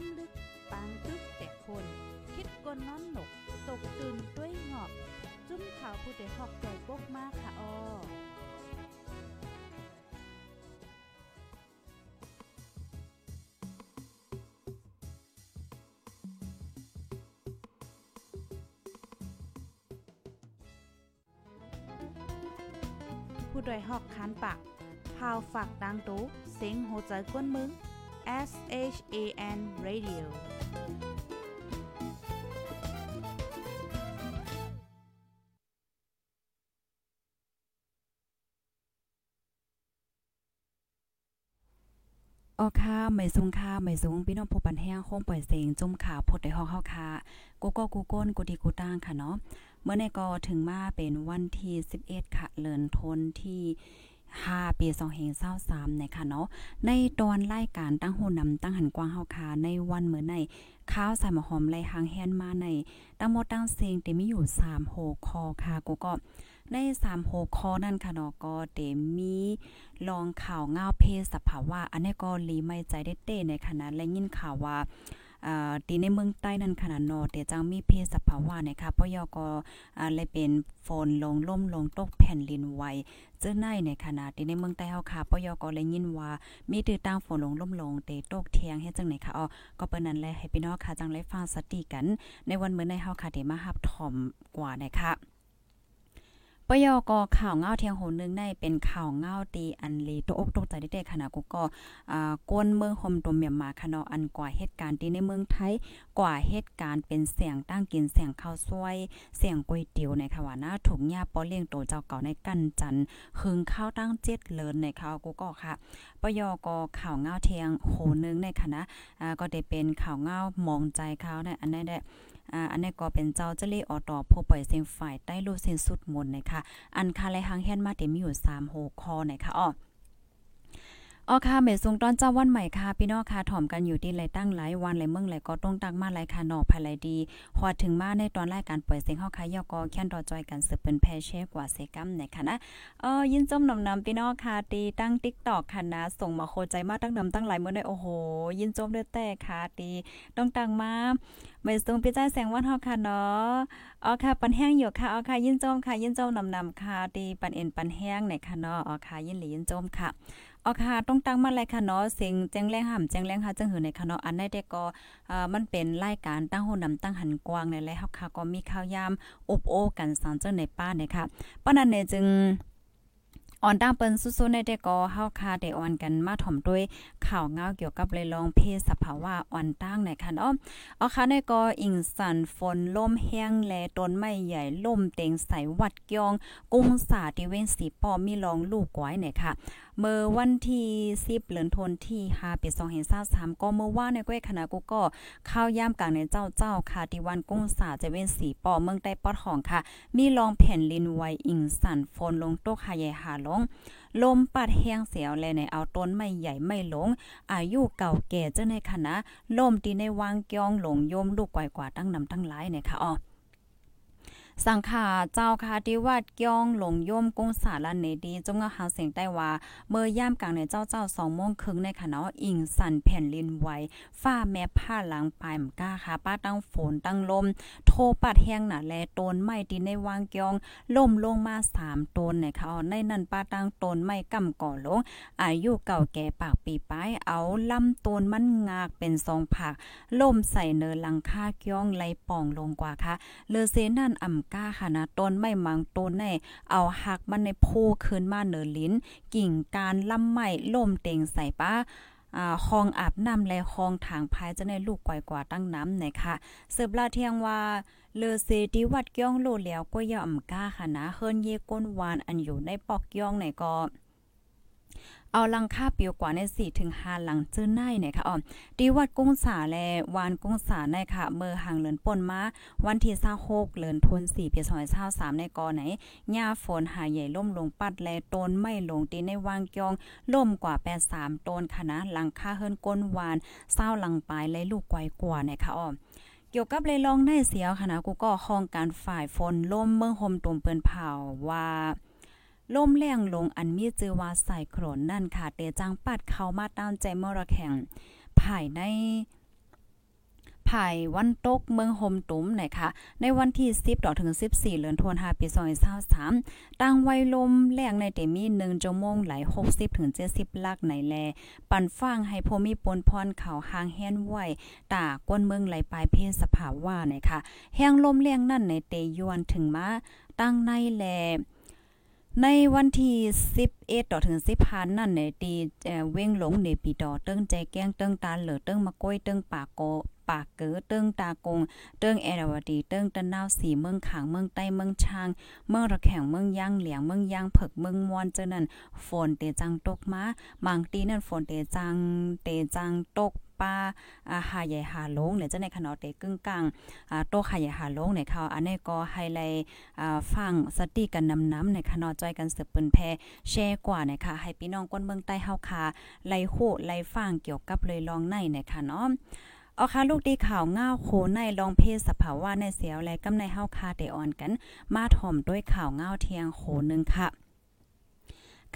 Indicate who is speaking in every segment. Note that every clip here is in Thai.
Speaker 1: ามลึก ปางตึกแต่คน คิดกนน้อนหนก ตกตื่นด้วยหงอบ จุ้มข่าวผู้ใดหอกใจปกมากค่ะออผู้ดยหอกคานปากพาวฝากดังตู้เสียงโหใจกวนมึง S H A N Radio
Speaker 2: ออค่ะไม่สูงค่ะไม่สูงพี่น้องผู้ปันแห้งโค้งปล่อยเสียงจุ่มข่าวพดได้ห้องเฮาค่ะกูก็กูก้นกูดีกูตั้งค่ะเนาะเมื่อในก็ถึงมาเป็นวันที่ 11 ค่ะเลินทนที่ 5 ปี2023นะคะเนาะในตอนรายการตั้งหูนำตั้งหันกว้างเฮาค่ะในวันเมื่อในข้าวใส่หมหอมไหลหางแฮนมาในตั้งหมดตั้งเสียงที่มีอยู่3โหคอค่ะกูก็ใน3โหคอนั่นค่ะเนาะก็เตมีลองข่าวเงาเพศสภาวะอันนี้ก็ลีไม่ใจได้เต้ในขณะและยินข่าวว่า ตีในเมืองใต้นั่นขนาดนอแต่จังมีเพศสภาวะนะคะปยก็อ่าเลยเป็นฝนลงล่มลงตกแผ่นดินไหวเจ้าในในขณะที่ในเมืองใต้เฮาค่ะปยก็เลยยินว่ามีตือตั้งฝนลงล่มลงเตตกเทียงให้จังไหนค่ะอ๋อก็เปิ้นนั้นแหละให้พี่น้องค่ะจังได๋ฟังสติกัน ในวันเมื่อในเฮาค่ะที่มาหับถอมกว่านะคะ ปยกข่าวเงาเทียงโหนึงในเป็นข่าวเงาตีอันลีตกอกตกใจได้ขนาดกูก็อ่าก้นเมืองคมตัวเมียมาคะเนาะอันกว่าเหตุการณ์ที่ในเมืองไทยกว่าเหตุการณ์เป็นเสียงตั้งกินเสียงข้าวซวยเสียงก๋วยเตี๋ยวในค่ะว่านะถุงยาปอเลี้ยงโตเจ้าเก่าในกันจันหึงข้าวตั้งเจ็ดเลินในข่าวกูก็ค่ะปยกข่าวเงาเทียงโหนึงในคณะอ่าก็ได้เป็นข่าวเงามองใจเขาในอันนั้นได้ อ่าอันนี้ก็เป็นเจ้าเจลี่ออตอผู้ปล่อยเสียงฝ่ายใต้รูเส้นสุดมนนะคะอันคาไลหังแฮนมาเต็มอยู่3โหคอนะคะอ้อ อ๋อค่ะเมซุงตอนเจ้าวันใหม่ค่ะ พี่น้องค่ะถ่อมกันอยู่ที่ไรตั้งหลายวันหลายเมืองหลายก็ต้องตักมาหลายค่ะนอกภายหลายดีฮอดถึงมาในตอนรายการปล่อยเสียงเฮาค่ะยอก็แค่นรอจอยกันสืบเป็นแพเช่กว่าเซกัมในค่ะนะเออยินจมนำนำพี่น้องค่ะตีตั้ง TikTok ค่ะนะส่งมาโคใจมาตั้งนำตั้งหลายเมื้อได้โอ้โห ยินจมด้อแต่ค่ะตีต้องตั้งมาเมซุงพี่จ้าแสงวันเฮาค่ะเนาะอ๋อค่ะปันแห้งอยู่ค่ะอ๋อค่ะยินจมค่ะยินจมนำนำค่ะตีปันเอ็นปันแห้งในค่ะเนาะอ๋อค่ะยินหลียินจมค่ะ อ๋อค่ะต้องตั้งมาเลยค่ะเนาะเสียงแจ้งแรงห่ำแจ้งแรงหาจังหือในค่ะเนาะอันในแต่ก็อ่ามันเป็นรายการตั้งโหนำตั้งหันกว้างในแลเฮาค่ะก็มีข่าวยามอบโอกันสอนเจ้าในป้าเนี่ยค่ะปานนั้นเนี่ยจึงออนตั้งเปิ้นสู้ๆในแต่ก็เฮาคาได้ออนกันมาถ่อมด้วยข่าวเงาเกี่ยวกับเลยลองเพศสภาวะอ่อนตั้งในค่ะเนาะเอาค่ะในก็อิงสันฝนล่มแห้งแลต้นไม้ใหญ่ล่มเต็งใสวัดยอง กุ้งสาที่เว้นสีปอมีรองลูกก้อยเนี่ยค่ะ เมื่อวันที่10เหลือนทนที่5ปี2023ก็เมื่อว่าในก้อยคณะกูก็เข้าวยามกลางในเจ้าเจ้าค่ะที่วันกุ้งสาจะเว้นสีปอเมืองใต้ปอดของค่ะ มีรองแผ่นลินไวอิงสันฝนลงตกหาใหญ่หาลง ลมปัดแห้งเสียวแลในเอาต้นไม่ใหญ่ไม่หลง อายุเก่าแก่เจ้าในคณะลมตีในวางกยองหลงโยมลูกกว่กว่าตั้งนำตั้งหลายเนี่ยค่ะอ๋อ สังขาเจ้าค่ะที่วัดก้องหลงโยมกงสาลันเนดีจงหาเสียงได้ว่า เมื่อย่ามกลางในเจ้าเจ้าสองโมงครึ่งในค่ะเนาะอิงสันแผ่นลินไหวฟ้าแม่ผ้าหลังปลายมก้าค่ะ ป้าตั้งฝนตั้งลม โทปัดแห้งหนาแลต้นไม้ที่ในวางกองล่มลงมาสามต้นเนี่ยค่ะในนั้นป้าตั้งต้นไม้กำก่อลงอายุเก่าแก่ปากปีป้ายเอาลำต้นมันงากเป็นทรงผักล่มใส่เนินหลังคาก้องไหลป่องลงกว่าค่ะเลอเซนั่นอ่ำก้าค่ะนะต้นไม่มังต้นในเอาหักมันในโพขึ้นมาเหนือลิ้น กิ่งการลำไม้ล่มเต็งใส่ป้าอ่าห้องอาบน้ำและห้องถางภายจะในลูกก่อยกว่าตั้งน้ำเนี่ยค่ะเสิบลาเทียงว่าเลอเซติวัดย่องโลแล้วก็ย่อมก้าค่ะนะเฮิรนเยก้นวานอันอยู่ในปอกย่องไหนก็ เอาลังค่าเปียวกว่าใน4ถึง5หลังเจอในเนี่ยค่ะอ๋อดีวัดกุ้งสาและวานกุ้งสาในค่ะเมื่อห่างเลินป่นมาวันที่26เลินทวน4ปี2023ในกอไหนหญ้าฝนหาใหญ่ล่มลงปัดแลต้นไม่ลงตีในวางกยองล่มกว่า83ต้นค่ะนะหลังค่าเฮิรนก้นวานเศร้าหลังปลายและลูกไกวกว่าเนี่ยค่ะอ๋อเกี่ยวกับเลยลองได้เสียวค่ะนะกูก็ห้องการฝ่ายฝนล่มเมืองโฮมตุ่มเปิ้นเผาว่า ล่มแรงลงอันมีจือว่าใส่โครนนั่นค่ะเตจังปัดเข้ามาตามใจมรแข่งภายในภายวันตกเมืองโฮมตุ้มนะคะในวันที่ 10ต่อถึง 14เดือนธันวาคมปี2023ตั้งไวลมแรงในเตมี1ชั่วโมงไหล 60ถึง70 ลักในแล ปันฟังให้พมีปนพรเขาหางแฮนไว้ตาก้นเมืองไหลปลายเพศสภาว่านะคะแห้งลมแรงนั่นในเตยวนถึงมาตั้งในแล ในวันที่ 11 ต่อถึง 15 นั่นในตีเว้งหลงในปีต่อเติ้งใจแก้งเติ้งตาเหลือเติ้งมะก้อยเติ้งปากโก ปากเก๋อเติ้งตากง เติ้งแอรวดี เติ้งตะนาวสีเมืองขางเมืองใต้เมืองชาง เมืองระแข่งเมืองย่างเหลียงเมืองย่างเผิกเมืองมวนเจนั้นฝนเตจังตกมาบางตีนั่นฝนเตจังเตจังตกป้าอาหาใหญ่หาลงเนี่ยจะในขนอเตกึ่งกลางอ่าโตขายหญ่หาลงเนี่ยเขาอันนี้ก็ไฮไลท์อ่าฟังสติกันนำน้ำในขนอจอยกันสืบปิ้นแพแชร์กว่านะคะให้พี่น้องคนเมืองใต้เฮาคาไล่โหไล่ฟังเกี่ยวกับเลยลองในนะคะเนาะ เอาค่ะลูกดีข่าวง่าวโคในลองเพศสภาวะในเสียวและกำในเฮาคาเตออนกัน มาถ่อมด้วยข่าวง่าวเทียงโคนึงค่ะ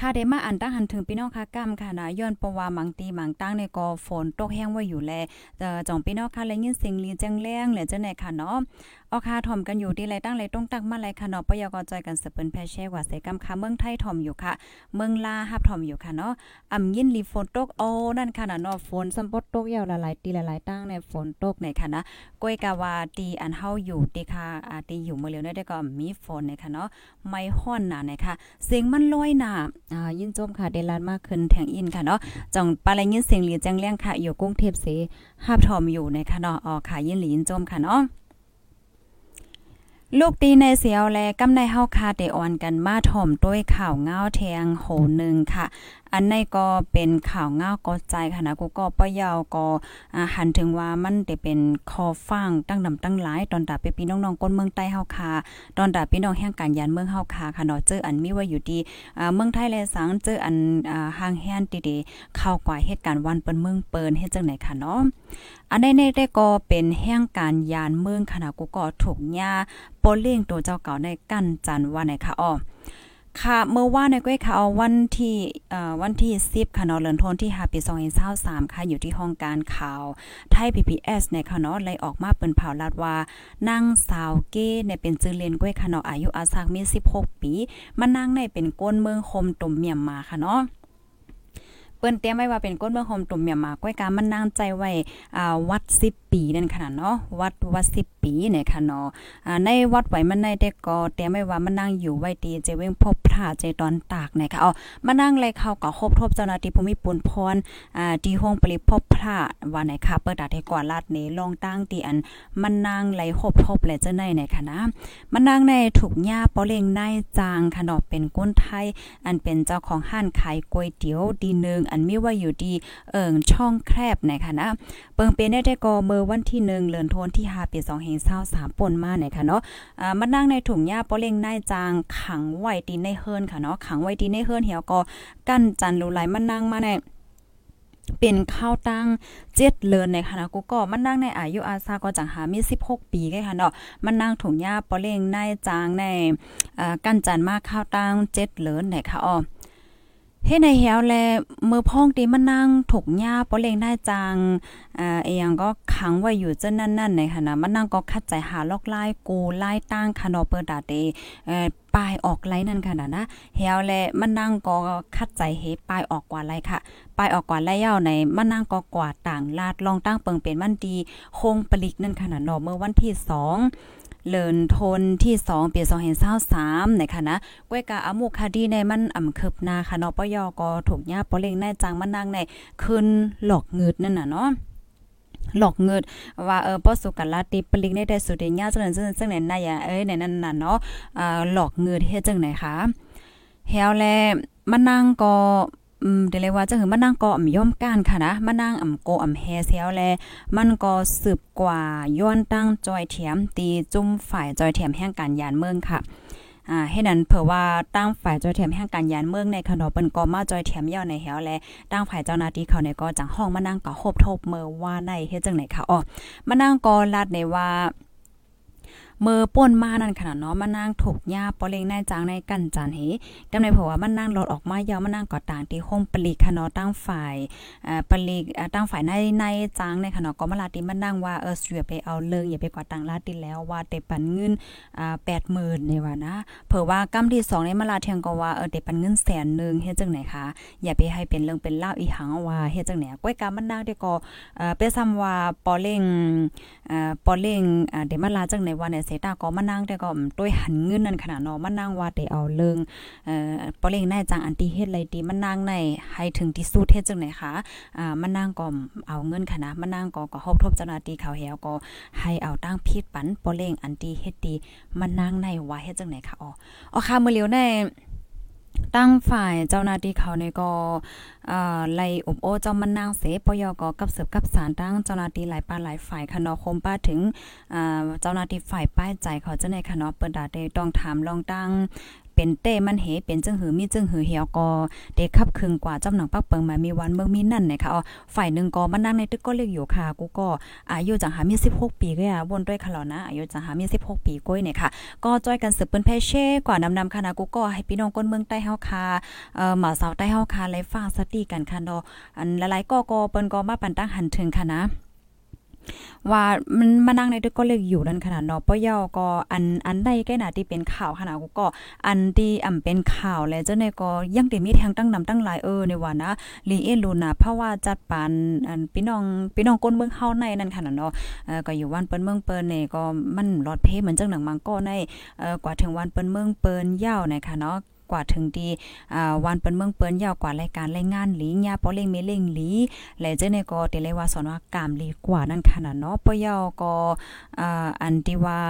Speaker 2: ค่ะเดมาอันตั้งหันถึงพี่น้องค่ะกำค่ะนะย้อนปวามังตีมังตั้งในกอฝนตกแห้งไว้อยู่แลเอ่อจ่องพี่น้องค่ะและยินเสียงลีจังแรงแหละจังไหนค่ะเนาะ ออคาถ่อมกันอยู่ที่ไรตั้งไรต้องตักมาไรค่ะเนาะปยกจอยกันสเปินแพเช่ว่าเสกำค่ะเมืองไทยถ่อมอยู่ค่ะ เมืองลาฮับถ่อมอยู่ค่ะเนาะอ่ำยินลีฝนตกโอ้นั่นค่ะนะเนาะฝนสัมปดตกยาวหลายตีหลายตั้งในฝนตกในค่ะนะก้อยกาวาตีอันเฮาอยู่ตีค่ะอาตีอยู่เมื่อเร็วได้ก็มีฝนในค่ะเนาะไม่ฮ้อนหนาในค่ะเสียงมันลอยหนาอ่ายินจมค่ะเดลานมากขึ้นแทงอินค่ะเนาะจ่องปลาไหลยินเสียงหลีแจ้งเลี้ยงค่ะอยู่กรุงเทพเสฮับถ่อมอยู่ในค่ะเนาะอ๋อค่ะยินหลียินจมค่ะเนาะ ลูกตีในเสียวแลกำในเฮาคาเตออนกันมาถ่อมด้วยข่าวเงาแทงโหนึงค่ะ อันในก็เป็นข่าวเงาก็ใจค่ะนะกูก็ป้อยาวก็หันถึงว่ามันจะเป็นคอฟังตั้งดำตั้งหลายตอนตาไปพี่น้องๆก้นเมืองใต้เฮาคาตอนตาพี่น้องแห่งการยานเมืองเฮาคาค่ะเนาะเจออันมีว่าอยู่ดีเมืองไทยแลสังเจออันห่างแฮนติๆเข้ากว่าเหตุการณ์วันเปิ้นเมืองเปิ้นเฮ็ดจังไหนค่ะเนาะอันในในได้ก็เป็นแห่งการยานเมืองขนาดกูก็ถูกญาโปเลี้ยงตัวเจ้าเก่าในกั้นจันว่าไหนคะอ้อ ค่ะเมื่อว่าในก้อยค่ะวันที่เอ่อวันที่10ค่ะเนาะเลือนทนที่5ปี2023ค่ะอยู่ที่ห้องการข่าวไทย PPS ในค่ะเนาะไล่ออกมาเปิ้นเผาลาดว่านางสาวเก้ในเป็นจื่อเลนก้อยค่ะเนาะอายุอาสักมี16ปีมานั่งในเป็นก้นเมืองคมตุ่มเมียมมาค่ะเนาะเปิ้นเตรียมไว้ว่าเป็นก้นเมืองโฮมตุ่มเมียมาก้อยกามันนางใจไว้อ่าวัด 10 ปีนั่นขนาดเนาะวัดวัด 10 ปีเนี่ยค่ะเนาะอ่าในวัดไหว้มันในได้ก็เตรียมไว้ว่ามันนั่งอยู่ไว้ตีเจเว้งพบพระเจตอนตากนี่ยค่ะอ๋อมานั่งเลยเขาก็ครบทบเจ้าหน้าที่ภูมิปุนพรอ่าที่ห้องปริพบพระว่าไหนค่ะเปิดดาให้กว่าลาดนี้ลองตั้งตีอันมันนั่งไหลครบทบเลยเจ้าในนี่ยค่ะนะมันนั่งในถูกหญ้าปอเล่งนาจางคะเนาะเป็นก้นไทย อันเป็นเจ้าของห้านขายก๋วยเตี๋ยวดีนึงอันมีว่าอยู่ดีเอิงช่องแคบนะคะนะเปิงเป็นได้ก็เมื่อวันที่1เดือนธันวาคมที่5ปี2023ป่นมาเนี่ยค่ะเนาะมานั่งในถุงหญ้าปอเล่งนายจางขังไว้ตีในเฮิรนค่ะเนาะขังไว้ตีในเฮิรนเหี่ยวก็กั้นจันรูไหลมานั่งมาในเป็นข้าวตั้งเจ็ดเลินในคณะกูก็มันนั่งในอายุอาซาก็จังหามี 16 ปีไงค่ะเนาะมันนั่งถุงหญ้าปอเล่งนายจางในกั้นจันมากข้าวตั้งเจ็ดเลินไหนค่ะอ๋อ เฮ็ดในแฮวแลมือพ้องตีมันนั่งถกหญ้าปอเลงได้จังอ่าเอียงก็ขังไว้อยู่เจ้านั่นๆในค่ะนะมันนั่งก็คัดใจหาลอกไลายกูไล่ตั้งคานอเปิดดาเตเอ่อปลายออกไลนั่นค่ะนะนะเฮวแลมันนั่งก็คัดใจเฮปลายออกกว่าไรค่ะปลายออกกว่าไรยาวในมันนั่งก็กว่าต่างลาดลองตั้งเปิงเป็นวันดีคงปลิกนั่นค่ะนะเนาะเมื่อวันที่2 เลินทนที่2ปี2023นะคะนะก้วยกาอามุคดีในมันอ่ำคืบนาค่ะเนาะปยอก็ถูกญาปอเล็งในจังมันนางในขึ้นหลอกเงืดนั่นน่ะเนาะหลอกเงิดว่าเออป้อสุกัลาติปลิกได้ได้สุดญาจังนั้นจังไหนนายเอ้ยในนั้นน่ะเนาะอ่าหลอกเงิดเฮ็ดจังไหนคะแฮวแลมันนั่งก็ อืมเดี๋ยวเลยว่าจะหือมานั่งก็อ่ำย่อมก้านค่ะนะมานั่งอ่ำโกอ่ำแฮเซียวแลมันก็สืบกว่าย้อนตั้งจอยเถียมตีจุ่มฝ่ายจอยเถียมแห่งการยานเมืองค่ะอ่าให้นั้นเผื่อว่าตั้งฝ่ายจอยเถียมแห่งการยานเมืองในขนมเปิ้นก็มาจอยเถียมย่อในแหวแลตั้งฝ่ายเจ้าหน้าที่เขาในก็จังห้องมานั่งก็โคบทบเมื่อว่าในเฮ็ดจังไหนค่ะอ๋อมานั่งก็ลาดในว่า เมื่อป่นมานั่นขนาดเนาะมานั่งถูกหญ้าปอเลงในจางในกันจานเฮกำในเพราะว่ามันนั่งรถออกมายาวมานั่งก่อต่างที่ห้องปลีกค่ะเนาะตั้งฝ่ายเอ่าปลีกตั้งฝ่ายในในจางในค่ะเนาะก็มาลาติมันนั่งว่าเออเสียไปเอาเลยอย่าไปกว่าต่างลาติแล้วว่าเตปันเงินอ่า80,000นี่ว่านะเผื่อว่ากำที่2ในมาลาเทียงก็ว่าเออเตปันเงินแสนนึงเฮ็ดจังไหนคะอย่าไปให้เป็นเรื่องเป็นเล่าอีหังว่าเฮ็ดจังไหนก้อยกามันนั่งที่ก็เอ่อเปซ้ำว่าปอเล่งอ่าปอเล่งอ่าเดมาลาจังไหนว่าเนี่ยเสตาก็มานั่งแต่ก็ต้วยหันเงินนั่นขนาดเนาะมานั่งว่าแต่เอาเรื่องเอ่อปอเล่งในจังอันที่เฮ็ดไรดีมานั่งในให้ถึงที่สุดเฮ็ดจังไหนคะอ่ามานั่งก็เอาเงินขนาดมานั่งก็ก็ฮบทบเจ้าหน้าที่เขาแฮวก็ให้เอาตั้งพิษปันปอเล่งอันที่เฮ็ดดีมานั่งในว่าเฮ็ดจังไหนคะอ๋ออ๋อค่ะมื้อเรียวใน ตั้งฝ่ายเจ้าหน้าที่เขาในี่ยก็อ่าไล่อบโอเจ้ามันนางเสปยกกับเสืบกับสารตั้งเจ้าหน้าที่หลายป้าหลายฝ่ายคณะคมป้าถึงอ่าเจ้าหน้าที่ฝ่ายป้ายใจเขาจะในคณะเปิดดาเด้ต้องถามลองตั้ง เป็นเต้มันเหเป็นจึงหือมีจึงหือเหี่ยวก็เด็กขับคึงกว่าจำหนังปักเปิงมามีวันเมืองมีนั่นนะคะอ๋อฝ่ายหนึ่งก็มานั่งในตึกก็เรียกอยู่ค่ะกูก็อายุจังหามี16 ปีก็อะวนด้วยค่ะแล้วนะอายุจังหามี16 ปีก้อยเนี่ยค่ะก็จอยกันสืบเปิ้นแพ่เช่กว่านำนำคณะกูก็ให้พี่น้องคนเมืองใต้เฮาค่ะเอ่อหมาสาวใต้เฮาค่ะไลฟ้าสติกันค่ะเนาะอันหลายๆก็ก็เปิ้นก็มาปันตั้งหันถึงค่ะนะ ว่ามันมานั่งในตึกก็เลยอยู่นั่นขนาดเนาะปยอก็อันอันใดแก่หนาที่เป็นข่าวขนาดกูก็อันที่อ่ำเป็นข่าวแล้วเจ้าในก็ยังได้มีแทงตั้งนำตั้งหลายเออในว่านะลีเอลูนะเพราะว่าจัดปานอันพี่น้องพี่น้องก้นเมืองเฮาในนั่นขนาดเนาะเออก็อยู่วันเปิ้นเมืองเปิ้นนี่ยก็มันรอดเพเหมือนจังหนังมังก็ในเออกว่าถึงวันเปิ้นเมืองเปิ้นยาวนะคะเนาะ กว่าถึงดีอ่าวันเปิ้นเมืองเปิ้นยาวกว่ารายการรายงานหลีญาปอเล่งเมเล่งหลีและเจ้าเนก็เตเลยว่าสอนว่ากามลีกว่านั่นขนาดเนาะปยอก็อ่าอันที่ว่า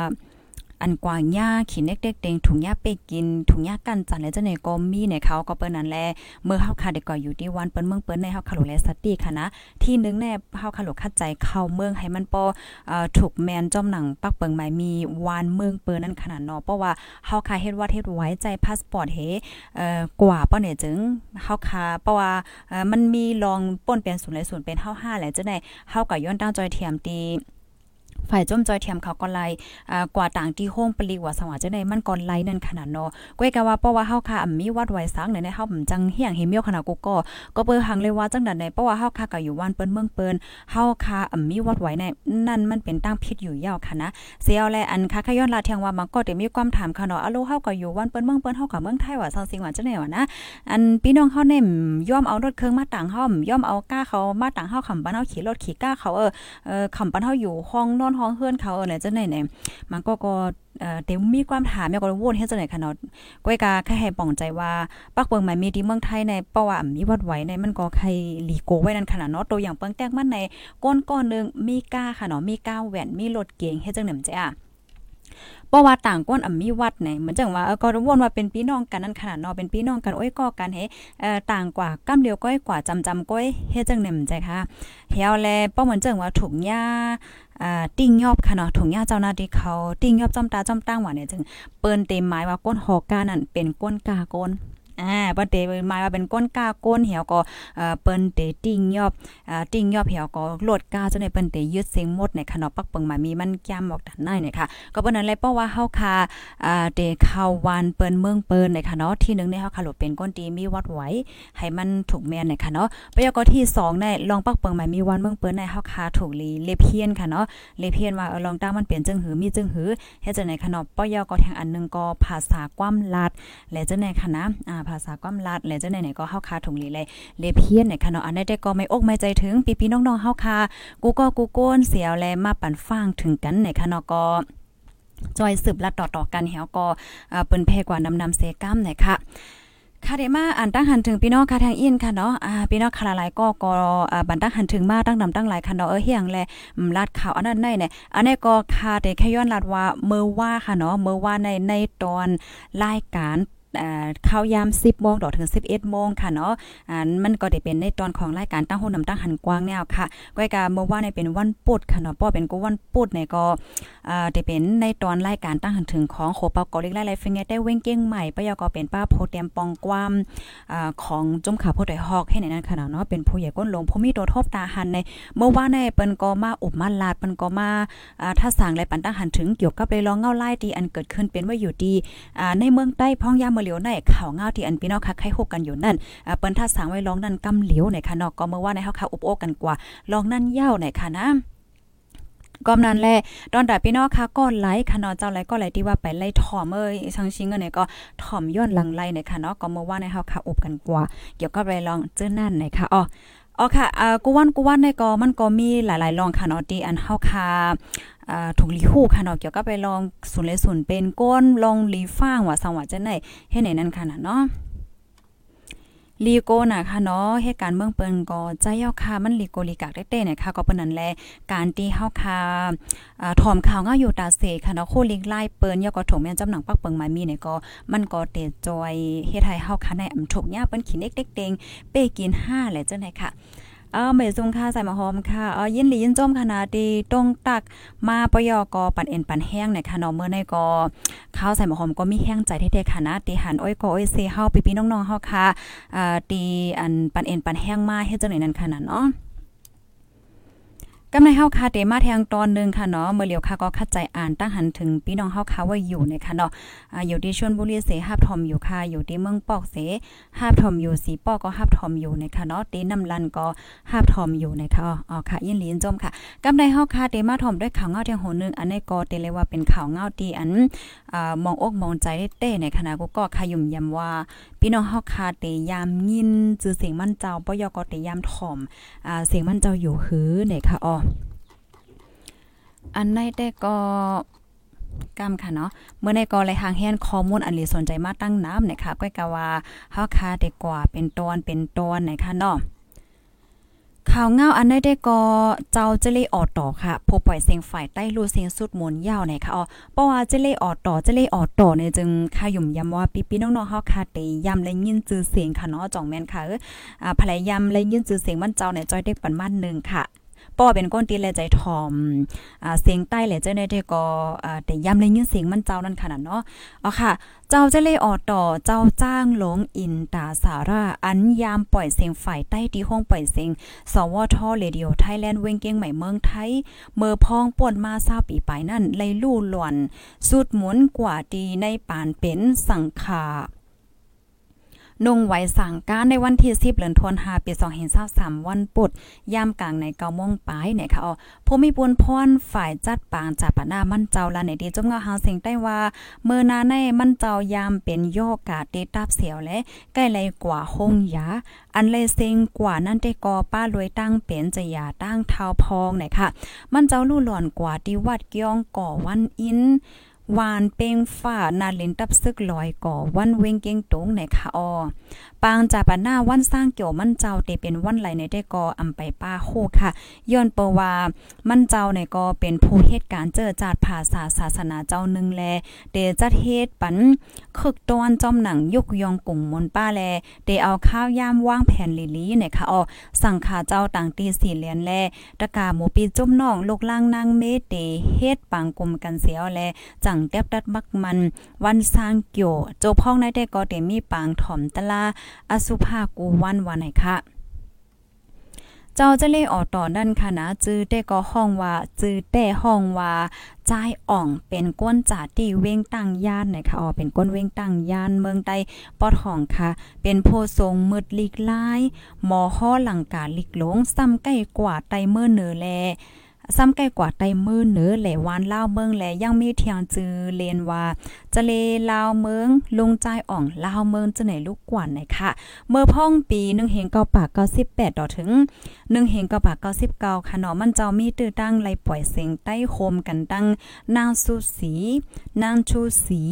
Speaker 2: อันกว่างหญ้าขี้เด็กๆเต็งถุงหญ้าไปกินถุงหญ้ากันจันและเจ้าเนี่ยก็มีในเขาก็เปิ้นนั้นแลเมื่อเฮาค่ะเด็กก็อยู่ที่วันเปิ้นเมืองเปิ้นในเฮาคาโลแลสติค่ะนะที่นึงแน่เฮาคาโลคัดใจเข้าเมืองให้มันปอเอ่อถูกแมนจอมหนังปักเปิงหมายมีวานเมืองเปิ้นนั่นขนาดเนาะเพราะว่าเฮาค่ะเฮ็ดว่าเฮ็ดไว้ใจพาสปอร์ตเฮเอ่อกว่าป้อเนี่ยจึงเฮาคาเพราะว่าเอ่อมันมีรองป่นเป็นศูนย์และศูนย์เป็นเฮา5แหละจังได๋เฮาก็ย้อนตั้งจอยเทียมตี ฝ่ายจมจอยเทียมเขาก็ไล่อ่ากว่าต่างที่โฮงปลีว่าสว่าจังได๋มันก่อนไล่นั่นขนาดเนาะก้อยกะว่าเพราะว่าเฮาค่ะมีวัดไว้สังในเฮาบ่จังเฮียงเฮเมียวขนาดกูก็ก็เปิ้หังเลยว่าจังได๋เพราะว่าเฮาค่ะก็อยู่วันเปิ้นเมืองเปิ้นเฮาค่ะมีวัดไว้ในนั่นมันเป็นตั้งพิษอยู่ยาวค่ะนะเสียวแลอันค่ะขย้อนลาเทียงว่ามันก็ได้มีความถามค่ะเนาะอะโลเฮาก็อยู่วันเปิ้นเมืองเปิ้นเฮาก็เมืองไทยว่าซังสิงว่าจังได๋ว่านะอันพี่น้องเฮาเนี่ยย่อมเอารถเครื่องมาต่างเฮาย่อมเอาก้าเขามาต่างเฮาขำบ้านเฮาขี่รถขี่ก้าเขาเออเออขำบ้านเฮาอยู่ห้องนอนห้องเฮือนเขาเออไหละจังไหนไหนมันก็ก็เอ่อเต็มมีความถามแม่ก็วนเฮ็ดจังไหนค่ะเนาะก้อยกาแค่ให้ป่องใจว่าปักเปิงหมายมีที่เมืองไทยในเปราะว่ามีวัดไว้ในมันก็ใครหลีโกไว้นั่นขนาดเนาะตัวอย่างเปิงแตกมันในก้นก้อนนึงมีก้าค่ะเนาะมีก้าแหวนมีรถเก๋งเฮ็ดจังได๋จ้ะ เพราะว่าต่างก้นอ่ำมีวัดไหนเหมือนจังว่าก็วนว่าเป็นพี่น้องกันนั่นขนาดนอเป็นพี่น้องกันโอ้ยก็กันเฮต่างกว่าก้ามเดียวก้อยกว่าจำจำก้อยเฮ็ดจังแหนมใจค่ะเฮียวแลป้อเหมือนจังว่าถุงหญ้าอ่าติ้งยอบค่ะเนาะถุงยาเจ้าหน้าที่เขาติ้งยอบจ้อมตาจ้อมตั้งว่าเนี่ยจึงเปิ้นเต็มหมายว่าก้นหอกกานั่นเป็นก้นกาก้น อ่าเปิ้นเตหมายว่าเป็นก้นกาก้นเหี่ยวก็เอ่อเปิ้นเตติ้งยอบอ่าติ้งยอบเหี่ยวก็โลดกาจนในเปิ้นเตยึดเสียงหมดในขนมปักเปิงมามีมันย่ำออกด้านในเนี่ยค่ะก็เปิ้นนั้นเลยเพราะว่าเฮาค่ะอ่าเตเข้าวันเปิ้นเมืองเปิ้นในค่ะเนาะที่1ในเฮาค่ะโหลดเป็นก้นตีมีวัดไว้ให้มันถูกแม่นในค่ะเนาะประโยคที่2ในลองปักเปิงมามีวันเมืองเปิ้นในเฮาค่ะถูกลีเลเพียนค่ะเนาะเลเพียนว่าเออลองตั้งมันเปลี่ยนจึงหือมีจึงหือเฮ็ดจังได๋ค่ะเนาะปยก็ทางอันนึงก็ภาษาความลัดและจังได๋ค่ะนะอ่าภาษาความลัดและจังไหนๆก็เฮาค่ะถูกลีเลยเลเพียนในค่ะเนาะอันใดแต่ก็ไม่อกไม่ใจถึงพี่ๆน้องๆเฮาค่ะกูก็กูโกนเสียวแลมาปั่นฟังถึงกันในค่ะเนก็จอยสืบลัดต่อๆกันเฮาก็เปิ้นแพกว่านำนำเซกัมเนี่ยค่ะค่ะเดมาอ่านตั้งหันถึงพี่น้องค่ะทางอินค่ะเนาะอ่าพี่น้องคาหลายก็ก็อ่าบันตั้งหันถึงมาตั้งนำตั้งหลายค่ะเนาะเออเฮียงแลลาดข่าวอันนั้นในเนี่ยอันนี้ก็ค่ะแต่แค่ย้อนลาดว่าเมื่อว่าค่ะเนาะเมื่อว่าในในตอนรายการ ข้าวยาม10โมงดอกถึง 11โมงค่ะเนาะอ่ามันก็ได้เป็นในตอนของรายการตั้งโหนำตั้งหันกว้างแนวค่ะก้อยกาเมื่อวานในเป็นวันปุดค่ะเนาะป้อเป็นก็วันปุดเนี่ยก็อ่าได้เป็นในตอนรายการตั้งหันถึงของโคปาก็เล็กไล่ๆฟิงได้เว้งเก้งใหม่ปยก็เป็นป้าโพเตียมปองกวามอ่าของจุ่มขาโพดอยฮอกให้ในนั้นค่ะเนาะเป็นผู้ใหญ่ก้นลงผู้มีตัวทบตาหันในเมื่อวานในเปิ้นก็มาอุบมาลาดเปิ้นก็มาอ่าถ้าสั่งและปันตั้งหันถึงเกี่ยวกับเลยลองเงาไล่ดีอันเกิดขึ้นเป็นว่าอยู่ดีอ่าในเมืองใต้พ้องยามเมืเหลียวในข่าวเงาที่อันพี่น้องคักให้ฮกกันอยู่นั่นเปิ้นถ้าสั่งไว้ลองนั่นกำเหลียวในค่ะเนาะก็เมื่อว่าในเฮาค่ะอุบโอกันกว่าลองนั่นเย้าในค่ะนะกอมนั้นแหละตอนดาพี่น้องค่ะก็ไลค์ค่ะเนาะเจ้าไลค์ก็ไลที่ว่าไปไล่ถ่อมเอ้ยชังชิงกันเนี่ยก็ถ่อมย้อนหลังไล่เนี่ยค่ะเนาะก็เมื่อว่าในเฮาค่ะอุบกันกว่า เกี่ยวกับไรลองเจ้านั่นในค่ะอ๋ออ๋อค่ะอ่ากูวันกูวันในก็มันก็มีหลายๆลองค่ะเนาะที่อันเฮาค่ะ ถูกลีฮู้ค่ะเนาะเกี่ยวกับไปลองศูนย์เลศูนย์เป็นก้นลองลีฟ้างว่าสังว่าจังได๋เฮ็ดไหนนั่นค่ะเนาะลีโกน่ะค่ะเนาะเหตุการณ์เมืองเปิ้นก็ใจเยาค่ะมันลีโกลีกากเต้ๆเนี่ยค่ะก็เปิ้นนั่นแหละการที่เฮาค่ะอ่าถอมข่าวเงาอยู่ตาเสค่ะเนาะโคลิงไล่เปิ้นยก็ถงแม่นจำหนังปักเปิงมามีเนี่ยก็มันก็เตจอยเฮ็ดให้เฮาค่ะในอำทุกยาเปิ้นขี้เน็กเด็กเต็งเป้กิน5แหละจังได๋ค่ะ ออเมยซุงค่ะใส่มาหอมค่ะเออยินหลียินจมขนาดดีตรงตักมาปยอกอปันเอ็นปันแห้งเนี่ยค่ะนอเมื่อในกอข้าวใส่มาหอมก็มีแห้งใจเท่ๆค่ะนะตีหันอ้อยกออ้อยเซเฮาพี่ๆน้องๆเฮาค่ะอ่าตีอันปันเอ็นปันแห้งมาเฮ็ดจังไหนนั่นค่ะเนาะ กำในเฮาคาเตมาแทงตอนนึงค่ะเนาะเมื่อเหลียวค่ะก็คัดใจอ่านตั้งหันถึงพี่น้องเฮาค่ะว่าอยู่ในค่ะเนาะอยู่ที่ชลบุรีเสฮับทอมอยู่ค่ะอยู่ที่เมืองปอกเสฮับทอมอยู่สีปอกก็ฮับทอมอยู่ในค่ะเนาะตีน้ำลันก็ฮับทอมอยู่ในค่ะอ๋อค่ะยินลีนจมค่ะกำในเฮาคาเตมาทอมด้วยข่าวเงาเทียงโหนึงอันนี้ก็เตเลยว่าเป็นข่าวเงาที่อันอ่ามองอกมองใจได้เต้ในขณะกูก็ขยุ่มยำว่าพี่น้องเฮาคาเตยามยินจือเสียงมันเจ้าปยกเตยามถ่อมอ่าเสียงมันเจ้าอยู่หือในค่ะอ๋ออันในแต่ก็กำค่ะเนาะเมื่อในกอเลยหางแฮนข้อมูลอันลีสนใจมาตั้งน้ำนะคะก้อยกะว่าเฮาคาได้กว่าเป็นตอนเป็นตอนนะคะเนาะข่าวเงาอันได้ได้ก็เจ้าเจเล่ออดต่อค่ะผู้ปล่อยเสียงฝ่ายใต้รูเสียงสุดหมุนยาวในค่ะอ๋อเพราะว่าเจเล่ออดต่อเจเล่ออดต่อเนี่ยจึงค่ายุ่มย้ำว่าพี่ๆน้องๆเฮาค่ะเตยำและยินจื่อเสียงค่ะเนาะจ่องแม่นค่ะอ่าภรรยามและยินจื่อเสียงมันเจ้าเนี่ยจอยได้ปันมานึงค่ะ ป้อเป็นก้นตีแลใจทอมอ่าเสียงใต้แหละเจ้าได้ก็อ่าแต่ย้ำเลยยินเสียงมันเจ้านั่นขนาดเนาะอ๋อค่ะ เจ้าจะเลยออต่อเจ้าจ้างหลงอินตาสาราอันยามปล่อยเสียงฝ่ายใต้ที่ห้องปล่อยเสียงสวทเรดิโอไทยแลนด์เวงเกียงใหม่เมืองไทย เมื่อพองป่วนมาซาปีไปนั่นเลยลู่หลวนสุดหมุนกว่าดีในปานเป็นสังขา นงไหวสั่งการในวันที่10เดือนธันวาคมปี2023วันปุดยามกลางใน9โมงปลายเนี่ยค่ะอ๋อผู้มีบุญพรฝ่ายจัดปางจากปนามั่นเจ้าละในดีจมเงาหาเสียงได้ว่าเมื่อนาในมั่นเจ้ายามเป็นโยกาเตตับเสียวและใกล้เลยกว่าหงยาอันเลยเซ็งกว่านั่นได้กอป้ารวยตั้งเป็นจะยาตั้งเท้าพองเนี่ยค่ะ มันเจ้าลู่หล่อนกว่าที่วัดเกี้ยงก่อวันอิน วานเป้งฝ้านาลินตับซึกลอยก่อวันเวงเก่งตงในคะออ ปางจาปาหน้าวันสร้างเกี่ยวมันเจ้าเตเป็นวันไหลในได้กออำไปป้าโคค่ะ ย้อนเปว่ามันเจ้าในก็เป็นผู้เหตุการณ์เจอจาดภาษาศาสนาเจ้านึงแลเดจัดเฮ็ดปันคึกตอนจอมหนังยุกยองกุ่งมนป้าแลเดเอาข้าวยามว่างแผ่นลิลีในค่ะออสั่งขาเจ้าต่างตีสีเหรียญแลตะกาหมูปีจุ่มน้องลูกล่างนางเมเตเฮ็ดปังกลมกันเสียวแลจังแตบดัดมักมัน วันสร้างเกี่ยวโจพ้องในได้ก็เตมีปางถ่อมตะลาอสุภากูวันวันไหนคะเจ้าจะเล่ออกต่อนั่นค่ะนะจื้อได้ก็ห้องว่าจื้อแต่ห้องว่าจ่ายอ่องเป็นก้นจ่าที่เว้งตั้งย่านนะคะอ๋อเป็นก้นเว้งตั้งย่านเมืองใต้ปอดห้องค่ะ เป็นโพทรงมืดลิกลายหมอห้อหลังกาลิกหลงซ้ำใกล้กว่าไตเมื่อเนอแล ซ้ำใกล้กว่าไตมือเหนือแหลวานลาวเมืองแหลยังมีเทียงจือเลนว่าจะเลลาวเมืองลงใจอ่องลาวเมืองจะไหนลูกกว่าไหนค่ะ เมื่อพ่องปี1เฮงเก้าปากเก้าสิบแปดต่อถึง1เฮงเก้าปากเก้าสิบเก้าค่ะเนาะมันเจ้ามีตื้อตั้งไลปล่อยเสียงใต้โคมกันตั้งนางสุสีนางชูสี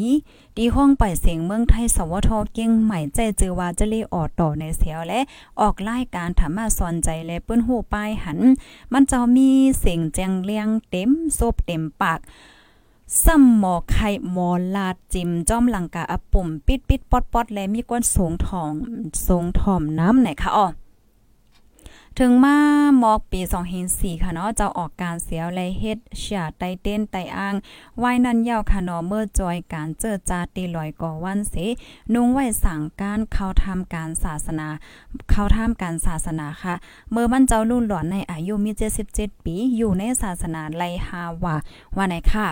Speaker 2: ดีห้องปล่อยเสียงเมืองไทยสวทเก่งใหม่ใจจือว่าจะเลออกต่อในเสียวและออกรายการถามมาสอนใจและเปิ้นหูป้ายหัน มันจ้ามีเสียงแจงเลียงเต็มซบเต็มปากซ้ำหมอไข่หมอลาดจิมจ้อมหลังกาอปุ่ม ปิดปิดปอดปอดและมีก้นสูงทองสูงถ่อมน้ำไหนคะอ๋อ ถึงมามอกปี2004ค่ะเนาะเจ้าออกการเสียวและเฮ็ดเสียไตเต้นไตอ้างไว้นั่นยาวค่ะเนาะเมื่อจอยการเจอจาตีลอยก่อวันเสนุ่งไว้สั่งการเข้าทำการศาสนา เข้าทำการศาสนาค่ะ เมื่อมันเจ้าลุ่นหลอนในอายุมี77ปีอยู่ในศาสนาไลฮาว่าว่าไหนค่ะ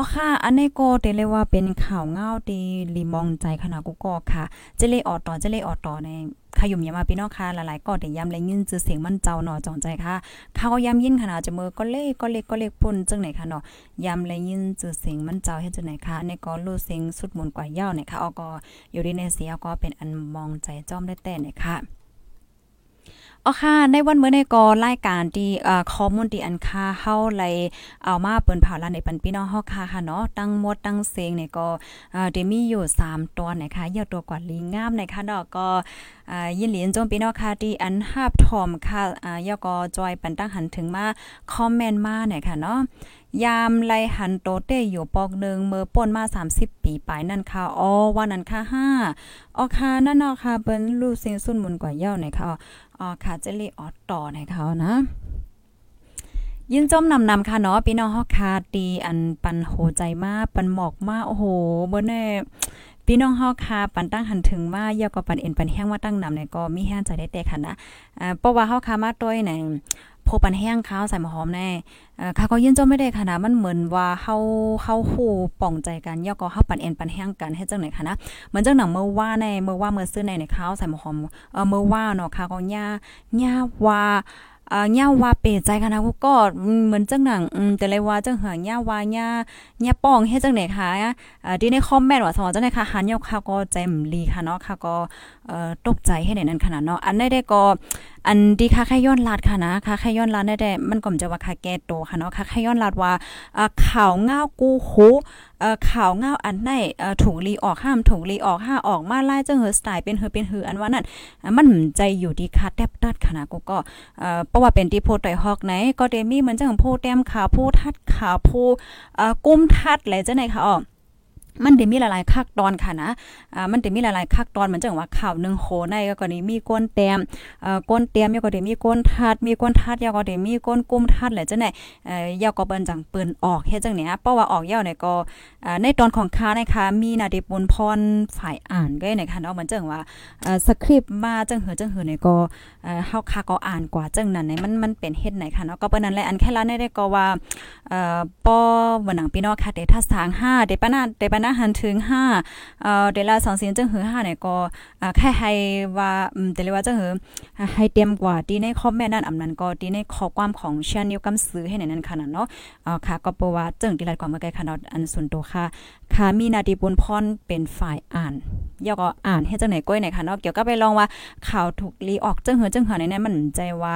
Speaker 2: อ๋อค่ะ อันนี้ก็เตเลยว่าเป็นข่าวเงาตีลีมองใจขนาดกูก็ค่ะจะเลยออดต่อจะเลยออดต่อในขยุ่มยามาพี่น้องค่ะหลายๆก็ได้ย้ำและยินจือเสียงมันเจ้าหนอจองใจค่ะเขาก็ย้ำยินขนาดจะมือก็เล่ก็เล็กก็เล็กปุ่นจังไหนค่ะเนาะย้ำและยินจือเสียงมันเจ้าเฮ็ดจังไหนค่ะในก็รู้เสียงสุดมุนกว่าเย้าเนี่ยค่ะออก็อยู่ในเสียก็เป็นอันมองใจจ้อมได้แต่เนี่ยค่ะ อ๋อค่ะ ในวันเมื่อในกอรายการที่เอ่อข้อมูลที่อันค่าเฮาไลเอามาเปิ้นเผาลาในปันพี่น้องเฮาค่ะค่ะเนาะตั้งหมดตั้งเสียงเนี่ยก็เอ่อได้มีอยู่3ตัวนะคะยอดตัวกว่าลีงามนะคะเนาะก็ อ่ายินหลีนจงพี่น้องค่ะที่อันหาบถอมค่ะอ่ายอก็จอยปันตั้งหันถึงมาคอมเมนต์มาเนี่ยค่ะเนาะยามไลหันโตเต้อยู่ปอกหนึ่งเมื่อป่นมา 30 ปีปลายนั่นค่ะอ๋อว่านั้นค่ะ5อ๋อค่ะนั่นเนาะค่ะเปิ้นรู้เสียงสุนมุนกว่าเย้าเนี่ยค่ะอ๋อค่ะจะเลยออต่อให้เขานะยินจมนำนำค่ะเนาะพี่น้องเฮาคาตีอันปันโหใจมากปันหมอกมากโอ้โหเบ่แน่ พี่น้องเฮาคาปันตั้งหันถึงว่าเยาก็ปันเอ็นปันแห้งว่าตั้งนำเนี่ยก็มีแห้งใจได้แต่ค่ะนะอ่าเพราะว่าเฮาคามาต้อยในโพปันแห้งข้าวใส่หมหอมแน่เอ่อค่ะก็ยินจมไม่ได้ค่ะนะมันเหมือนว่าเฮาเฮาคู่ป่องใจกันเยาก็เฮาปันเอ็นปันแห้งกันเฮ็ดจังไหนค่ะนะเหมือนจังหนังเมื่อว่าในเมื่อว่าเมื่อซื้อในในข้าวใส่หมหอมเอ่อเมื่อว่าเนาะค่ะก็ย่าย่าว่า อ่าย่าว่าเปใจกันนะก็เหมือนจังหนังอืมแต่เลยว่าจังเหือย่าว่าย่าย่าป้องเฮ็ดจังไหนคะอ่าที่ในคอมเมนต์ว่าสอนจังไหนคะหันยกค่ะก็ใจมลีค่ะเนาะค่ะก็เอ่อตกใจให้ในนั้นขนาดเนาะอันได้ได้ก็อันดีค่ะแค่ย้อนลาดค่ะนะค่ะแค่ย้อนลาดได้แต่มันก็จะว่าค่ะแก่โตค่ะเนาะค่ะแค่ย้อนลาดว่าอ่าข่าวง้าวกูโหเอ่อข่าวง้าวอันไหนเอ่อถูกลีออกห้ามถูกลีออกห้าออกมาไล่จังเฮอสไตล์เป็นเฮอเป็นเฮออันว่านั่นมันใจอยู่ดีค่ะแทบตัดค่ะนะกูก็เอ่อเพราะว่าเป็นที่โพต่อยฮอกไหน ก็เดมี่เหมือนจังโพแต้มข่าวพูดทัดข่าวโพเอ่อกุ้มทัดอะไรจังไหนค่ะอ๋อ มันได้มีหลายๆคักตอนค่ะนะ อ่า มันได้มีหลายๆคักตอนเหมือนจังว่าข่าวหนึ่งโหในก็นี่มีก้นแต้มเอ่อก้นแต้มยก็ได้มีก้นทัด มีก้นทัดยก็ได้มีก้นกุมทัดแหละจังได๋เอ่อยก็เปิ้นจังเปืนออกเฮ็ดจังเนี้ยเพราะว่าออกยาวเนี่ยก็อ่าในตอนของค้านะคะมีนาดิปุนพรฝ่ายอ่านก็ในค่ะเนาะเหมือนจังว่าเอ่อสคริปต์มาจังเหือจังเหือเนี่ยก็เอ่อเฮาค่ะก็อ่านกว่าจังนั้นเนี่ยมันมันเป็นเฮ็ดไหนค่ะเนาะก็เปิ้นนั่นแหละอันแค่ละได้ก็ว่าเอ่อปอบ่หนังพี่น้องค่ะเดทัสทาง5เดปนาเดปนาหันถึง5เอ่อเดลา2เสียงจังหือ5เนี่ยก็แค่ให้ว่าอืมแต่เลยว่าจังหือให้เต็มกว่าที่ในคอมเมนต์นั้นอำนั้นก็ที่ในข้อความของเชนนิวกำซื้อให้ในนั้นขนาดเนาะอ่าค่ะก็เพราะว่าจังที่รัดความเมื่อกี้ค่ะเนาะอันส่วนตัวค่ะค่ะมีนาดีบุญพรเป็นฝ่ายอ่านยก็อ่านให้จังไหนก้อยไหนค่ะเนาะเกี่ยวกับไปลองว่าข่าวถูกลีออกจังหือจังหือในนั้นมันใจว่า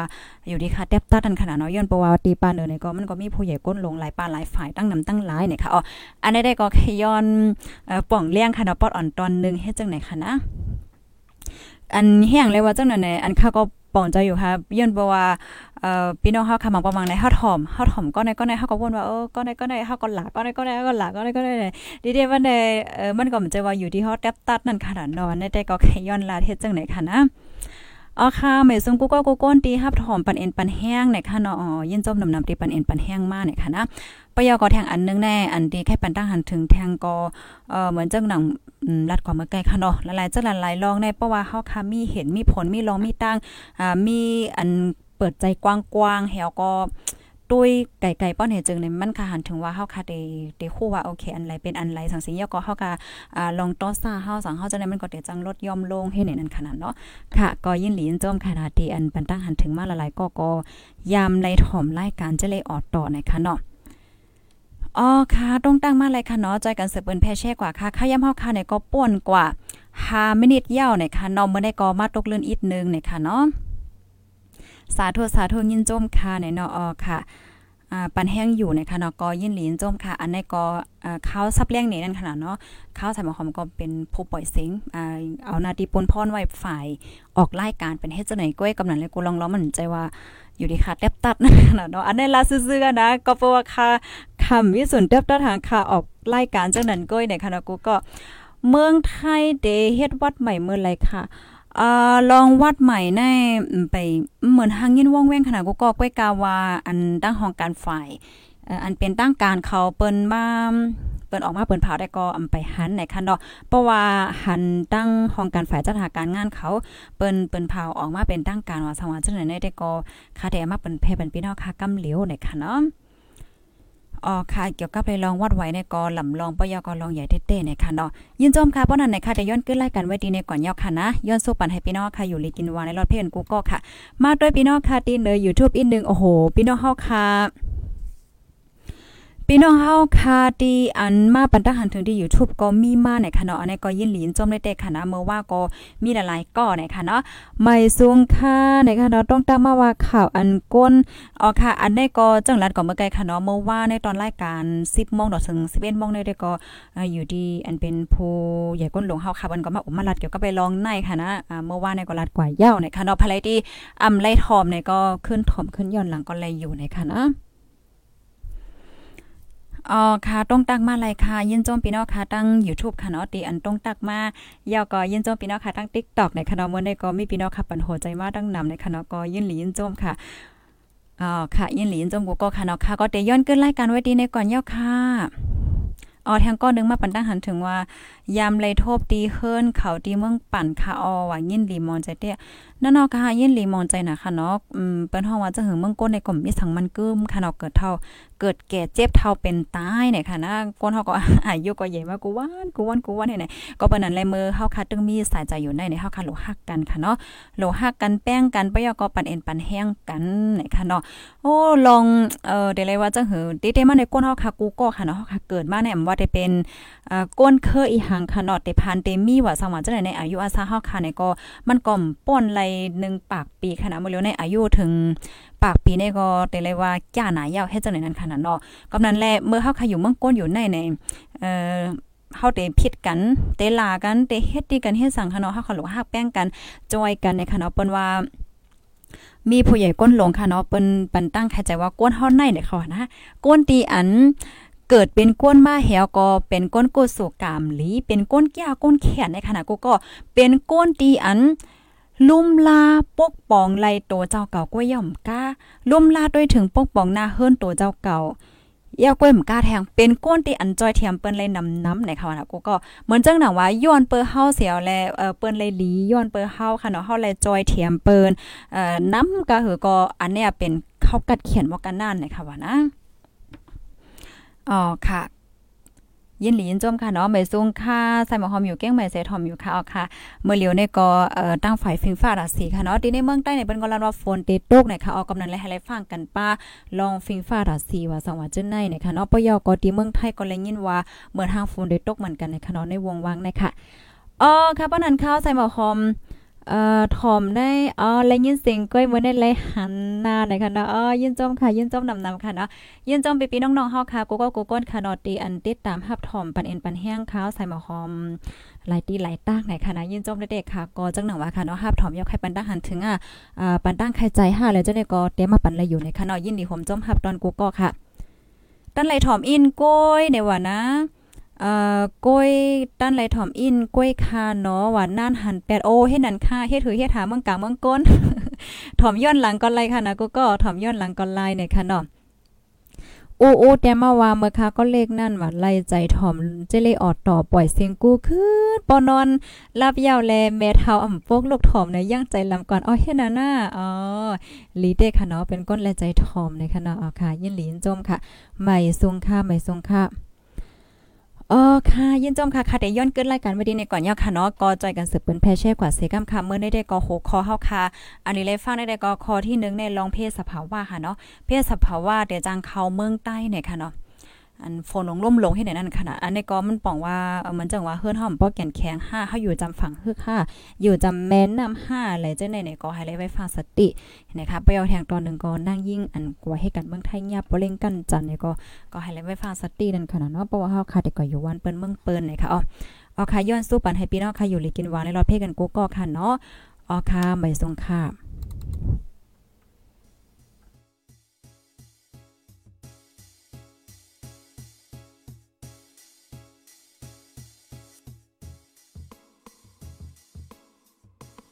Speaker 2: อยู่ดีค่ะแทบตัดกันขนาดเนาะย้อนเพระว่าตีปานเออเนี่ยก็มันก็มีผู้ใหญ่ก้นลงหลายปานหลายฝ่ายตั้งนำตั้งหลายเนี่ยค่ะอ๋ออันนี้ได้ก็ย้อนป่องเลี้ยงค่ะเนาะปอดอ่อนตอนนึงเฮ็ดจังไหนคะนะ อันแห้งเลยว่าจังนั้นอันข้าก็ป่องใจอยู่ค่ะย้อนเพราะว่าเอ่อพี่น้องเฮาค่ะมาประมาณในเฮาถ่อมเฮาถ่อมก็ในก็ในเฮาก็วนว่าเออก็ในก็ในเฮาก็หลาก็ในก็ในก็หลาก็ในก็ในดีเดวันใดเออมันก็มันจะว่าอยู่ที่เฮาแทบตัดนั่นค่ะนอนในแต่ก็แค่ย้อนลาเฮ็ดจังไหนค่ะนะ อ๋อค่ะเม่ซุงกูก็กูก้นตีฮับถอมปันเอ็นปันแห้งเนี่ยค่ะเนาะอ๋อยินจมนำนำตีปันเอ็นปันแห้งมากเนี่ยค่ะนะปยอก็แทงอันนึงแน่อันที่แค่ปันตั้งหันถึงแทงก็เอ่อเหมือนจังหนังรัดความเมื่อไกลค่ะเนาะหลายๆจังหลายๆลองในเพราะว่าเฮาค่ะมีเห็นมีผลมีลองมีตั้งอ่ามีอันเปิดใจกว้างๆแหวก็ ตุ้ยไก่ๆป้อนเฮจึงเนี่ยมันค่ะหันถึงว่าเฮาค่ะได้ได้คู่ว่าโอเคอันไรเป็นอันไรสังสิยก็เฮาค่ะอ่าลองต้อซ่าเฮาสังเฮาจังได๋มันก็ได้จังลดย่อมลงให้ในนั้นขนาดเนาะค่ะ ก็ยินหลีนจมขนาดที่อันปันตั้งหันถึงมาหลายก็ก็ยามไล่ถ่อมรายการจะเลยออดต่อในะคะเนาะอ๋อค่ะต้องตั้งมาเลยค่ะเนาะใจกันเสือเปิ้นแพ่แช่กว่าค่ะค่าย่ำเฮาค่ะเนี่ยก็ป่วนกว่า5มินิทยาวเนี่ยค่ะเนาะมื้อได้ก็มาตกเลื่อนอีกนึงเนี่ยค่ะเนาะ สาธุสาธุยินจมค่ะเนี่ยเนออค่ะปันแห้งอยู่ในคะนาะก็ยินหลีนจมค่ะ อันในกอ่าข้าวซับเลี้ยงนี่นั่นขนาดเนาะข้าวใส่หมอหอมก็เป็นผู้ปล่อยเสียงเอานาทีปนพรไว้ฝ่ายออกรายการเป็นเฮ็ดจังไหนก้อยกำนันเลยกูลองล้อมันใจว่าอยู่ดีค่ะแทบตัดนะเนาะอันในลาซื่อๆนะก็เพราะว่าค่าคำวิสุนเติบต้ทางค่ะออกรายการจังนั้นก้อยในคณะกูก็ เมืองไทยเดเฮ็ดวัดใหม่เมื่อไรค่ะ อ่าลองวัดใหม่ในไปเหมือนหางยินว่องแว่งขนาดกูก็ก้อยกาวาอันตั้งห้องการฝ่ายอันเป็นตั้งการเขาเปิ้นมาเปิ้นออกมาเปิ้นเผาได้ก็อำไปหันในคันดอกเพราะว่าหันตั้งห้องการฝ่ายจัดหาการงานเขาเปิ้นเปิ้นเผาออกมาเป็นตั้งการว่าสว่างจังได๋ได้ก็คาแต่มาเปิ้นเพเป็นพี่น้องค่ะกำเหลียวในคันเนาะ อ๋อค่ะเกี่ยวกับเลยลองวัดไวในกอลำลองปยกอลองใหญ่เต้ๆในค่ะเนาะยินจอมค่ะป้อนั้นในค่ะแต่ย้อนขึ้นไล่กันไว้ดีในก่อนยอกค่ะนะย้อนสู้ปันให้พี่น้องค่ะอยู่ลีกินวานในรอดเพื่อนกูก็ค่ะ มาด้วยพี่น้องค่ะตีเลย YouTube อีกนึงโอ้โหพี่น้องเฮาค่ะ พี่น้องเฮาคาดีอันมาปันตะหันถึงที่ YouTube ก็มีมาในค่ะเนาะอันนี้ก็ยินหลินจมได้แต่ค่ะนะเมื่อว่าก็มีหลายๆก่อในค่ะเนาะไม่สูงค่ะในค่ะเนาะต้องตั้งมาว่าข่าวอันก้นอ๋อค่ะ อันนี้ก็จังหวัดก็เมื่อไกลค่ะเนาะเมื่อว่าในตอนรายการ 10:00นถึง11:00นได้ก็อยู่ดีอันเป็นผู้ใหญ่ก้นหลวงเฮาค่ะมันก็มาอุมารัดเกี่ยวกับไปลองในค่ะนะเมื่อว่าในก็รัดกว่าเย้าในค่ะเนาะภายที่อำไล่ทอมในก็ขึ้นทอมขึ้นย้อนหลังก็เลยอยู่ในค่ะนะ อ๋อค่ะต้องตักมาเลยค่ะ ยินจมพี่น้องค่ะตั้ง YouTube ค่ะเนาะตีอันต้องตักมายาวก็ยินจมพี่น้องค่ะตั้ง TikTok ในคณะมื้อนี้ก็มีพี่น้องค่ะปันโหใจมาตั้งนำในคณะก็ยินหลียินจมค่ะอ๋อค่ะ ยินหลียินจมกูก็ค่ะเนาะค่ะก็เตย้อนขึ้นรายการไว้ดีในก่อนยาวค่ะอ๋อทางก้อนนึงมาปันตั้งหันถึงว่ายามไลโทบตีเฮิรนเขาตีเมืองปั่นค่ะอ๋อว่ายินหลีมอนใจเตี้ย นั่นเนาะค่ะยินหลีมอนใจนะค่ะเนาะอืมเปิ้นฮ้องว่าจะหึงเมืองก้นในกลุ่มมีสังมันกึมค่ะเนาะเกิดเท่า เกิดแก่เจ็บเท่าเป็นตายเนี่ยค่ะนะก้นเฮาก็อายุก็ใหญ่มากูว่านกูว่านกูว่านไหนๆก็เปานนั้นแลมือเฮาค่ะตึงมีสายใจอยู่ในในเฮาค่ะโลฮักกันค่ะเนาะโลฮักกันแป้งกันปยก็ปันเอ็นปันแห้งกันเนี่ยค่ะเนาะโอ้ลองเอ่อได้เลยว่าจังหือติเตมาในก้นเฮาค่ะกูก็ค่ะเนาะเฮาค่ะเกิดมาเนี่ยว่าได้เป็นอ่าก้นเคยอีหังค่ะเนาะแต่ผ่านเตมีว่าสังว่าจังได๋ในอายุอาซาเฮาค่ะเนี่ยก็มันก็ป้นไหล1ปากปีขนาดมื้อเลียวในอายุถึงปากปีในก็แต่เลยว่าจ้าหนายาวเฮ็ดจังได๋นั้นขนาดเนาะกำนั้นแลเมื่อเฮาค่ะอยู่เมืองก้นอยู่ในในเอ่อเฮาเตผิดกันเตลากันเตเฮ็ดดีกันเฮ็ดสังคเนาะเฮาขลุฮักแป้งกันจอยกันในคณะเปิ้นว่ามีผู้ใหญ่ก้นหลงค่ะเนาะเปิ้นปันตั้งแค่ใจว่าก้นเฮาในเนี่ยเขานะก้นตีอันเกิดเป็นก้นมาแหวก็เป็นก้นกุศกามหลีเป็นก้นแก้วก้นแขนในขณะกูก็เป็นก้นตีอัน ลุ่มลาปกป้องไล่ตัวเจ้าเก่าก้วยย่อมก้าลุ่มลาด้วยถึงปกป้องหน้าเฮิรนตัวเจ้าเก่าเยาก้วยมก้าแทงเป็นก้นที่อันจอยเทียมเปิ้นเลยนำน้ำในค่ะนะกูก็เหมือนจังหนังว่าย้อนเปิ้เฮาเสียวแลเอ่อเปิ้นเลยหลีย้อนเปิ้เฮาค่ะเนาะเฮาเลยจอยเทียมเปิ้นเอ่อน้ำก็คือก็อันเนี้ยเป็นเขากัดเขียนว่ากันนั่นในค่ะว่านะอ๋อค่ะ ยินหลียินจมค่ะเนาะไม่ซุงค่ะใส่หมอหอมอยู่เก้งไม่ใส่ทอมอยู่ค่ะเอาค่ะ เมื่อเลียวในก็เอ่อตั้งฝ่ายฟิงฟ้าราศีค่ะเนาะที่ในเมืองใต้ในเป็นก็ลันว่าฝนเตตกในี่ยค่ะเอากำนันและให้ไลฟังกันป้าลองฟิงฟ้าราศีว่าสังว่าจังได๋เนี่ยค่ะเนาะปยก็ที่เมืองไทยก็เลยยินว่าเหมือนทางฝนเตตกเหมือนกันในค่ะเนาะในวงวังในค่ะอ๋อค่ะปานนั้นข้าวใส่หมอหอม เอ่อถอมได้อ๋อและยินเสียงก้อยมื้อได้เลยหันหน้าเลยค่ะเนาะอ๋อยินจมค่ะ ยินจมนำๆค่ะเนาะยินจมปีๆน้องๆเฮาค่ะกูก็กูก้นค่ะเนาะตีอันติดตามรับถ่อมปันเอ็นปันแห้งข้าวใส่หมอหอมหลายตีหลายตั้งไหนค่ะนะยินจมเด็กๆค่ะก็จังหนังว่าค่ะเนาะรับถ่อมยกให้ปันตั้งหันถึงอะอ่าปันตั้งใครใจ5แล้วเจังได๋ก็เตมาปันละอยู่ในค่ะเนาะยินดีผมจมรับตอนกูก็ค่ะตั้นไหลถอมอินก้อยในว่านะ เอ่อกล้วยตั้นไหลถ่อมอินกล้วยคาเนาะหวานน่านหันแปดโอเฮ็ดนั่นค่ะเฮ็ดถือเฮ็ดหาเมืองกลางเมืองก้นถ่อมย้อนหลังก่อนไลค่ะนะกูก็ถ่อมย้อนหลังก่อนไลเนี่ยค่ะเนาะโอ้โอ้แต่มาว่าเมื่อค่ะก็เลขนั่นว่าไล่ใจถ่อมเจเลยออดต่อปล่อยเสียงกูขึ้นปอนอนรับยาวแลแม่เฒ่าอ่ำปกลูกถ่อมในย่างใจลำก่อนอ๋อเฮ็ดน่ะน่ะอ๋อลีเด้ค่ะเนาะเป็นก้นและใจถ่อมในค่ะเนาะอ๋อค่ะ ยินหลีนจมค่ะใหม่ทรงค่ะใหม่ทรงค่ะ อ๋อค่ะยินจมค่ะค่ะแต่ย้อนเกิดรายการวันนี้ในก่อนยาค่ะเนาะก็จอยกันสืบเปิ้นแพเช่กว่าเซกัมค่ะเมื่อได้ได้ก็โหคอเฮาค่ะ อันนี้เลยฟังได้ได้ก็คอที่1ในรองเพศสภาวะค่ะเนาะเพศสภาวะเดี๋ยวจังเข้าเมืองใต้เนี่ยค่ะเนาะ อันฝนลงล่มลงให้ไหนนั่นขนาดอันนี้ก็มันปองว่าเออมันจังว่าเฮือนหอมป้อแก่นแข็ง5เฮาอยู่จำฝั่งฮึกค่ะอยู่จำแม่นนำ5อะไรเจังได๋ไหนก็ให้เลยไว้ฟังสตินะคะไปเอาแทงตอนหนึ่งก็นั่งยิ่งอันกว่าให้กันเมืองไทยเงียบบ่เล่งกันจันเนี่ยก็ก็ให้เลยไว้ฟังสตินั่นขนาดเนาะเพราะว่าเฮาค่ะแต่ก็อยู่วันเปิ้นเมืองเปิ้นนะคะอ๋ออ๋อค่ะย้อนสู้ปันให้พี่น้องค่ะอยู่ลีกินวานในรอเพ่กันกูก็ค่ะเนาะอ๋อค่ะใบสงค่ะ